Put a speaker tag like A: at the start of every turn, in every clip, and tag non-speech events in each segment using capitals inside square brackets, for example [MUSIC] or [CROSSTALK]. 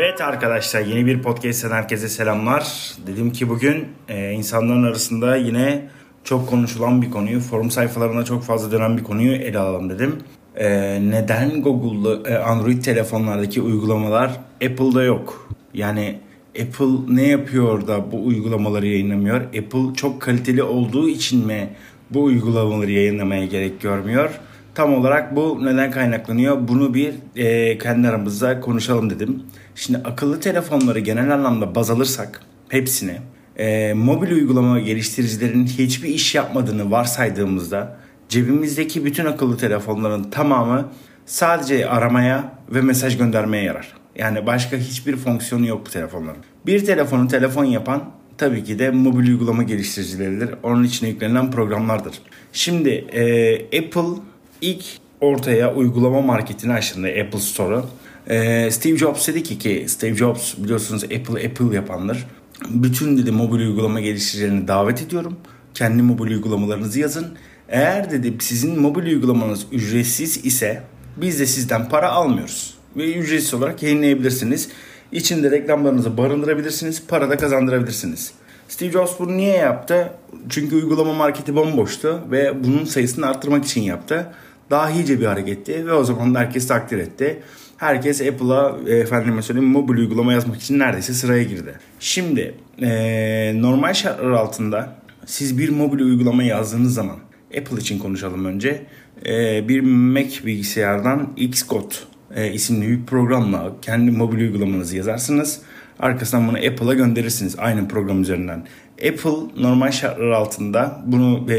A: Evet arkadaşlar yeni bir podcast'ten herkese selamlar. Dedim ki bugün e, insanların arasında yine çok konuşulan bir konuyu, forum sayfalarında çok fazla dönen bir konuyu ele alalım dedim. E, neden Google'da e, Android telefonlardaki uygulamalar Apple'da yok? Yani Apple ne yapıyor da bu uygulamaları yayınlamıyor? Apple çok kaliteli olduğu için mi bu uygulamaları yayınlamaya gerek görmüyor? Tam olarak bu neden kaynaklanıyor? Bunu bir e, kendi aramızda konuşalım dedim. Şimdi akıllı telefonları genel anlamda baz alırsak hepsini e, mobil uygulama geliştiricilerin hiçbir iş yapmadığını varsaydığımızda cebimizdeki bütün akıllı telefonların tamamı sadece aramaya ve mesaj göndermeye yarar. Yani başka hiçbir fonksiyonu yok bu telefonların. Bir telefonu telefon yapan tabii ki de mobil uygulama geliştiricileridir. Onun içine yüklenen programlardır. Şimdi e, Apple ilk ortaya uygulama marketini açtığında Apple Store'u ee, Steve Jobs dedi ki ki Steve Jobs biliyorsunuz Apple Apple yapanlar. Bütün dedi mobil uygulama geliştiricilerini davet ediyorum. Kendi mobil uygulamalarınızı yazın. Eğer dedi sizin mobil uygulamanız ücretsiz ise biz de sizden para almıyoruz. Ve ücretsiz olarak yayınlayabilirsiniz. İçinde reklamlarınızı barındırabilirsiniz. Para da kazandırabilirsiniz. Steve Jobs bunu niye yaptı? Çünkü uygulama marketi bomboştu ve bunun sayısını arttırmak için yaptı. Dahice bir hareketti ve o zaman da herkes takdir etti. Herkes Apple'a efendime söyleyeyim mobil uygulama yazmak için neredeyse sıraya girdi. Şimdi e, normal şartlar altında siz bir mobil uygulama yazdığınız zaman Apple için konuşalım önce. E, bir Mac bilgisayardan Xcode e, isimli bir programla kendi mobil uygulamanızı yazarsınız. Arkasından bunu Apple'a gönderirsiniz aynı program üzerinden. Apple normal şartlar altında bunu e,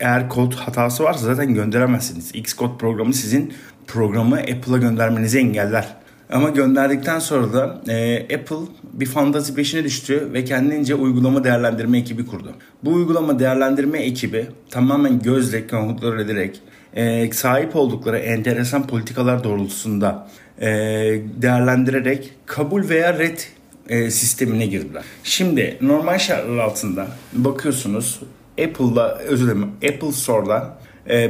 A: eğer kod hatası varsa zaten gönderemezsiniz. Xcode programı sizin programı Apple'a göndermenizi engeller. Ama gönderdikten sonra da e, Apple bir fantazi peşine düştü ve kendince uygulama değerlendirme ekibi kurdu. Bu uygulama değerlendirme ekibi tamamen gözle kontrol ederek e, sahip oldukları enteresan politikalar doğrultusunda e, değerlendirerek kabul veya red e, sistemine girdiler. Şimdi normal şartlar altında bakıyorsunuz Apple'da özür dilerim Apple Store'da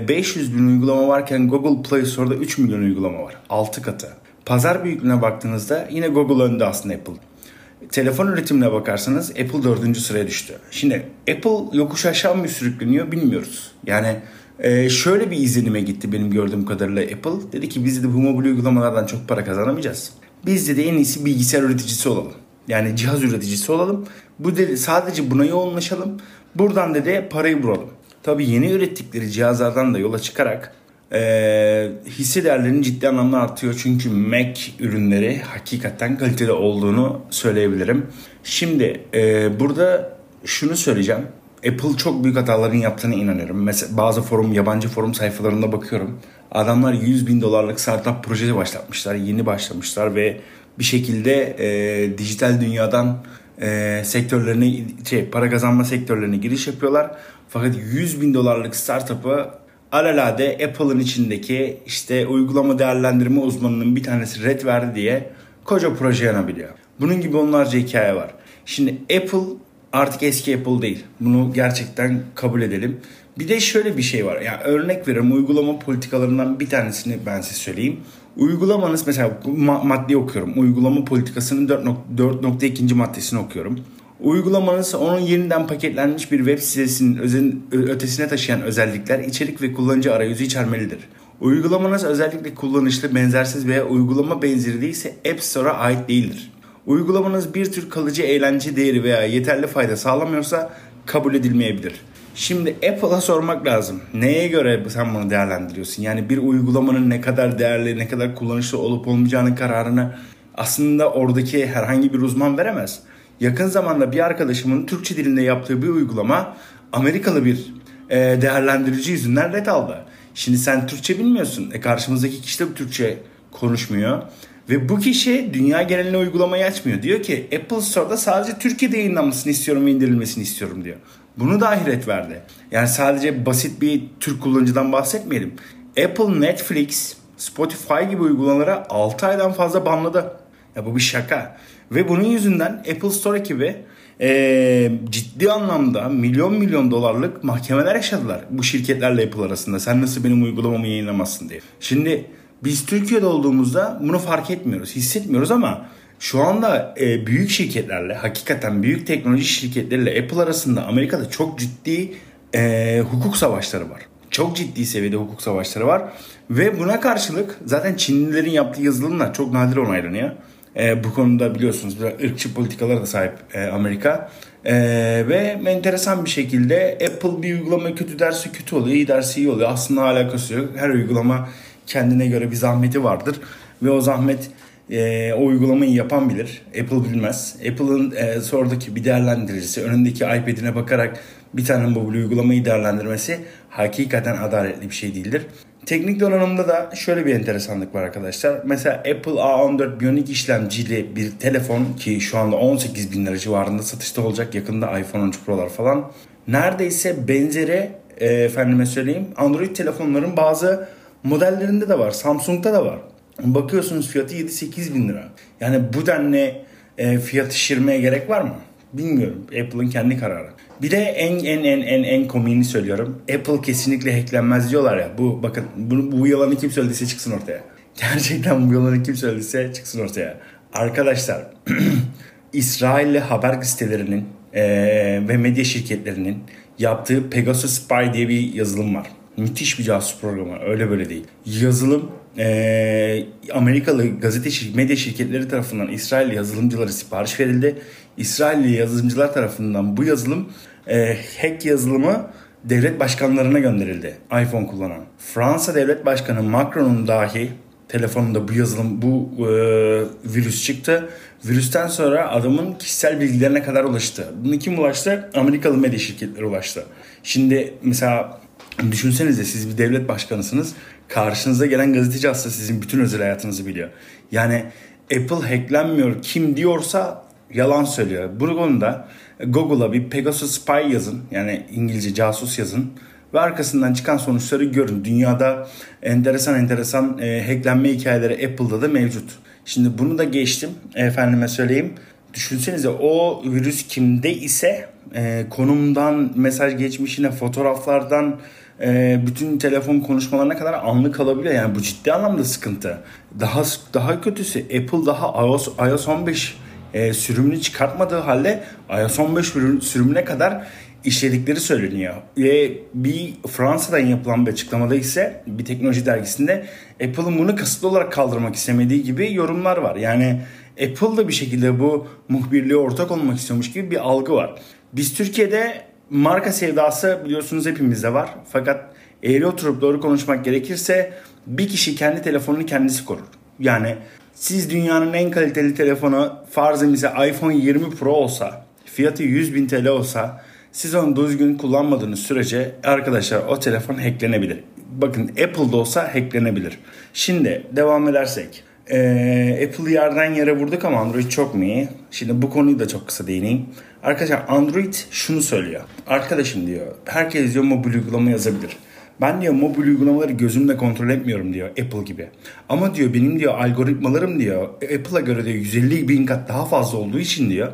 A: 500 e, bin uygulama varken Google Play Store'da 3 milyon uygulama var. 6 katı. Pazar büyüklüğüne baktığınızda yine Google önde aslında Apple. Telefon üretimine bakarsanız Apple 4. sıraya düştü. Şimdi Apple yokuş aşağı mı sürükleniyor bilmiyoruz. Yani e, şöyle bir izlenime gitti benim gördüğüm kadarıyla Apple. Dedi ki biz de bu mobil uygulamalardan çok para kazanamayacağız. Biz de en iyisi bilgisayar üreticisi olalım. Yani cihaz üreticisi olalım. Bu dedi sadece buna yoğunlaşalım. Buradan dedi parayı vuralım. Tabii yeni ürettikleri cihazlardan da yola çıkarak e, hisse değerlerinin ciddi anlamda artıyor. Çünkü Mac ürünleri hakikaten kaliteli olduğunu söyleyebilirim. Şimdi e, burada şunu söyleyeceğim. Apple çok büyük hataların yaptığına inanıyorum. Mesela bazı forum, yabancı forum sayfalarında bakıyorum. Adamlar 100 bin dolarlık startup projesi başlatmışlar. Yeni başlamışlar ve bir şekilde e, dijital dünyadan e, sektörlerine şey para kazanma sektörlerine giriş yapıyorlar. Fakat 100 bin dolarlık startup'ı alalade Apple'ın içindeki işte uygulama değerlendirme uzmanının bir tanesi red verdi diye koca proje yanabiliyor. Bunun gibi onlarca hikaye var. Şimdi Apple artık eski Apple değil. Bunu gerçekten kabul edelim. Bir de şöyle bir şey var. Yani örnek veriyorum uygulama politikalarından bir tanesini ben size söyleyeyim. Uygulamanız mesela madde okuyorum. Uygulama politikasının 4.2. maddesini okuyorum. Uygulamanız onun yeniden paketlenmiş bir web sitesinin ötesine taşıyan özellikler, içerik ve kullanıcı arayüzü içermelidir. Uygulamanız özellikle kullanışlı, benzersiz veya uygulama benzeri değilse App Store'a ait değildir. Uygulamanız bir tür kalıcı eğlence değeri veya yeterli fayda sağlamıyorsa kabul edilmeyebilir. Şimdi Apple'a sormak lazım. Neye göre sen bunu değerlendiriyorsun? Yani bir uygulamanın ne kadar değerli, ne kadar kullanışlı olup olmayacağının kararını aslında oradaki herhangi bir uzman veremez. Yakın zamanda bir arkadaşımın Türkçe dilinde yaptığı bir uygulama Amerikalı bir e, değerlendirici yüzünden red aldı. Şimdi sen Türkçe bilmiyorsun. E karşımızdaki kişi de Türkçe konuşmuyor. Ve bu kişi dünya geneline uygulamayı açmıyor. Diyor ki Apple Store'da sadece Türkiye'de yayınlanmasını istiyorum ve indirilmesini istiyorum diyor. Bunu da ahiret verdi. Yani sadece basit bir Türk kullanıcıdan bahsetmeyelim. Apple, Netflix, Spotify gibi uygulamalara 6 aydan fazla banladı. Ya bu bir şaka. Ve bunun yüzünden Apple Store ekibi e, ciddi anlamda milyon milyon dolarlık mahkemeler yaşadılar bu şirketlerle Apple arasında. Sen nasıl benim uygulamamı yayınlamazsın diye. Şimdi biz Türkiye'de olduğumuzda bunu fark etmiyoruz, hissetmiyoruz ama Şu anda e, büyük şirketlerle, hakikaten büyük teknoloji şirketleriyle Apple arasında Amerika'da çok ciddi e, hukuk savaşları var. Çok ciddi seviyede hukuk savaşları var. Ve buna karşılık zaten Çinlilerin yaptığı yazılımlar çok nadir onaylanıyor. E, bu konuda biliyorsunuz biraz ırkçı politikalara da sahip e, Amerika. E, ve enteresan bir şekilde Apple bir uygulama kötü dersi kötü oluyor, iyi dersi iyi oluyor. Aslında alakası yok. Her uygulama kendine göre bir zahmeti vardır. Ve o zahmet e, o uygulamayı yapan bilir. Apple bilmez. Apple'ın e, sonraki bir değerlendiricisi önündeki iPad'ine bakarak bir tane mobil uygulamayı değerlendirmesi hakikaten adaletli bir şey değildir. Teknik donanımda da şöyle bir enteresanlık var arkadaşlar. Mesela Apple A14 Bionic işlemcili bir telefon ki şu anda 18 bin lira civarında satışta olacak. Yakında iPhone 13 Pro'lar falan. Neredeyse benzeri e, efendime söyleyeyim Android telefonların bazı modellerinde de var. Samsung'da da var. Bakıyorsunuz fiyatı 7-8 bin lira. Yani bu denli e, fiyat şişirmeye gerek var mı? Bilmiyorum. Apple'ın kendi kararı. Bir de en en en en en komiğini söylüyorum. Apple kesinlikle hacklenmez diyorlar ya. Bu bakın bu, bu yalanı kim söylediyse çıksın ortaya. [LAUGHS] Gerçekten bu yalanı kim söylediyse çıksın ortaya. Arkadaşlar [CLEARS THROAT] İsrailli haber sitelerinin e, ve medya şirketlerinin yaptığı Pegasus Spy diye bir yazılım var. Müthiş bir casus programı. Öyle böyle değil. Yazılım e, Amerikalı gazete medya şirketleri tarafından İsrailli yazılımcılara sipariş verildi. İsrailli yazılımcılar tarafından bu yazılım e, hack yazılımı devlet başkanlarına gönderildi. iPhone kullanan. Fransa devlet başkanı Macron'un dahi telefonunda bu yazılım bu e, virüs çıktı. Virüsten sonra adamın kişisel bilgilerine kadar ulaştı. Bunu kim ulaştı? Amerikalı medya şirketleri ulaştı. Şimdi mesela düşünsenize siz bir devlet başkanısınız. Karşınıza gelen gazeteci aslında sizin bütün özel hayatınızı biliyor. Yani Apple hacklenmiyor kim diyorsa yalan söylüyor. Bu konuda Google'a bir Pegasus Spy yazın. Yani İngilizce casus yazın. Ve arkasından çıkan sonuçları görün. Dünyada enteresan enteresan e, hacklenme hikayeleri Apple'da da mevcut. Şimdi bunu da geçtim. Efendime söyleyeyim. Düşünsenize o virüs kimde ise e, konumdan, mesaj geçmişine, fotoğraflardan, e, bütün telefon konuşmalarına kadar anlık alabiliyor. Yani bu ciddi anlamda sıkıntı. Daha daha kötüsü Apple daha iOS, iOS 15 e, sürümünü çıkartmadığı halde iOS 15 sürümüne kadar işledikleri söyleniyor. Ve bir Fransa'dan yapılan bir açıklamada ise bir teknoloji dergisinde Apple'ın bunu kasıtlı olarak kaldırmak istemediği gibi yorumlar var. Yani Apple da bir şekilde bu muhbirliğe ortak olmak istiyormuş gibi bir algı var. Biz Türkiye'de marka sevdası biliyorsunuz hepimizde var. Fakat eğri oturup doğru konuşmak gerekirse bir kişi kendi telefonunu kendisi korur. Yani siz dünyanın en kaliteli telefonu farzımıza iPhone 20 Pro olsa, fiyatı 100 bin TL olsa siz onu düzgün kullanmadığınız sürece arkadaşlar o telefon hacklenebilir. Bakın Apple'da olsa hacklenebilir. Şimdi devam edersek. Ee, Apple'ı yerden yere vurduk ama Android çok mu iyi? Şimdi bu konuyu da çok kısa değineyim. Arkadaşlar Android şunu söylüyor. Arkadaşım diyor herkes diyor mobil uygulama yazabilir. Ben diyor mobil uygulamaları gözümle kontrol etmiyorum diyor Apple gibi. Ama diyor benim diyor algoritmalarım diyor Apple'a göre diyor 150 bin kat daha fazla olduğu için diyor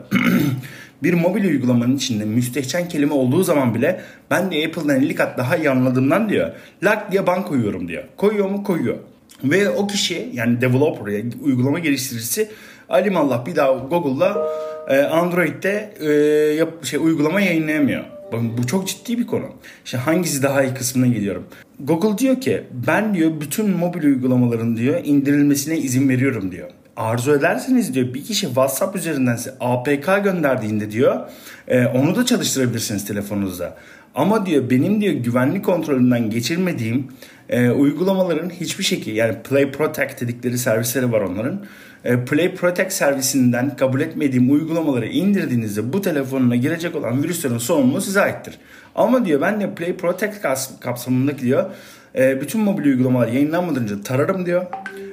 A: [CLEARS THROAT] bir mobil uygulamanın içinde müstehcen kelime olduğu zaman bile ben de Apple'dan 50 kat daha iyi anladığımdan diyor lak diye ban koyuyorum diyor. Koyuyor mu? Koyuyor. Ve o kişi yani developer yani uygulama geliştiricisi alimallah bir daha Google'da e, Android'de e, yap, şey uygulama yayınlayamıyor. Bakın bu çok ciddi bir konu. İşte hangisi daha iyi kısmına geliyorum. Google diyor ki ben diyor bütün mobil uygulamaların diyor indirilmesine izin veriyorum diyor. Arzu ederseniz diyor bir kişi WhatsApp üzerinden size APK gönderdiğinde diyor e, onu da çalıştırabilirsiniz telefonunuzda. Ama diyor benim diyor güvenlik kontrolünden geçirmediğim e, uygulamaların hiçbir şekilde yani Play Protect dedikleri servisleri var onların. E, Play Protect servisinden kabul etmediğim uygulamaları indirdiğinizde bu telefonuna girecek olan virüslerin sorumluluğu size aittir. Ama diyor ben de Play Protect kapsamındaki diyor e, bütün mobil uygulamalar yayınlanmadan önce tararım diyor.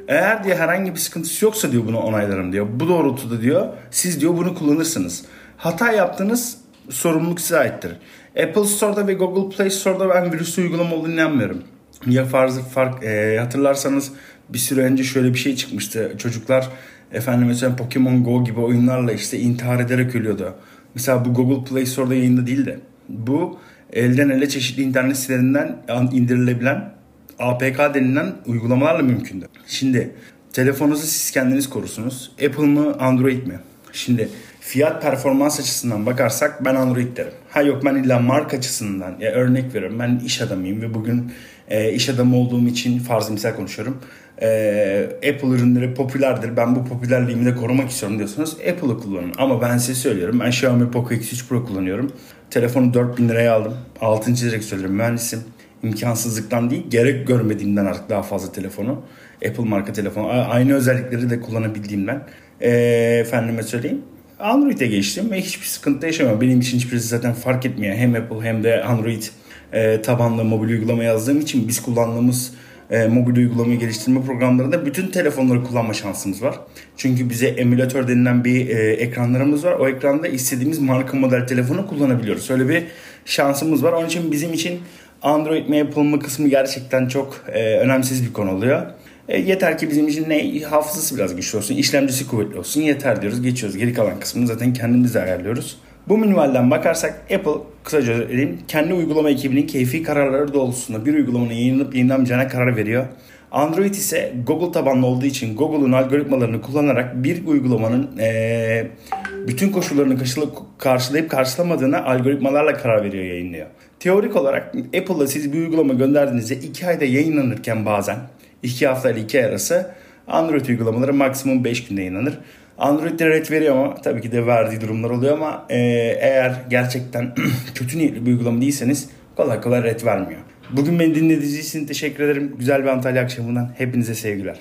A: Eğer diye herhangi bir sıkıntısı yoksa diyor bunu onaylarım diyor. Bu doğrultuda diyor siz diyor bunu kullanırsınız. Hata yaptınız sorumluluk size aittir. Apple Store'da ve Google Play Store'da ben virüslü uygulama olduğunu inanmıyorum. Ya farzı fark e, hatırlarsanız bir süre önce şöyle bir şey çıkmıştı. Çocuklar efendim mesela Pokemon Go gibi oyunlarla işte intihar ederek ölüyordu. Mesela bu Google Play Store'da yayında değil de bu elden ele çeşitli internet sitelerinden indirilebilen APK denilen uygulamalarla mümkündü. Şimdi Telefonunuzu siz kendiniz korusunuz. Apple mı Android mi? Şimdi fiyat performans açısından bakarsak ben Android derim. Ha yok ben illa marka açısından ya örnek veriyorum ben iş adamıyım ve bugün e, iş adamı olduğum için farz misal konuşuyorum. E, Apple ürünleri popülerdir. Ben bu popülerliğimi de korumak istiyorum diyorsanız Apple'ı kullanın. Ama ben size söylüyorum. Ben Xiaomi Poco X3 Pro kullanıyorum. Telefonu 4000 liraya aldım. Altın çizerek söylüyorum mühendisim. İmkansızlıktan değil gerek görmediğimden artık daha fazla telefonu. Apple marka telefonu. Aynı özellikleri de kullanabildiğimden. E, efendime söyleyeyim. Android'e geçtim ve hiçbir sıkıntı yaşamıyorum. Benim için hiçbirisi zaten fark etmiyor. Hem Apple hem de Android e, tabanlı mobil uygulama yazdığım için biz kullandığımız e, mobil uygulamayı geliştirme programlarında bütün telefonları kullanma şansımız var. Çünkü bize emülatör denilen bir e, ekranlarımız var. O ekranda istediğimiz marka model telefonu kullanabiliyoruz. Öyle bir şansımız var. Onun için bizim için Android mi Apple mı kısmı gerçekten çok e, önemsiz bir konu oluyor. E, yeter ki bizim için ne hafızası biraz güçlü olsun, işlemcisi kuvvetli olsun yeter diyoruz. Geçiyoruz. Geri kalan kısmını zaten kendimiz ayarlıyoruz. Bu minvalden bakarsak Apple kısaca söyleyeyim kendi uygulama ekibinin keyfi kararları doğrultusunda bir uygulamanın yayınlanıp yayınlanmayacağına karar veriyor. Android ise Google tabanlı olduğu için Google'un algoritmalarını kullanarak bir uygulamanın ee, bütün koşullarını karşılayıp karşılamadığına algoritmalarla karar veriyor yayınlıyor. Teorik olarak Apple'da siz bir uygulama gönderdiğinizde 2 ayda yayınlanırken bazen 2 hafta ile 2 ay arası Android uygulamaları maksimum 5 günde yayınlanır. Android'de red veriyor ama tabii ki de verdiği durumlar oluyor ama e, eğer gerçekten [CLEARS THROAT] kötü niyetli bir uygulama değilseniz kolay kolay red vermiyor. Bugün beni dinlediğiniz için teşekkür ederim. Güzel bir Antalya akşamından hepinize sevgiler.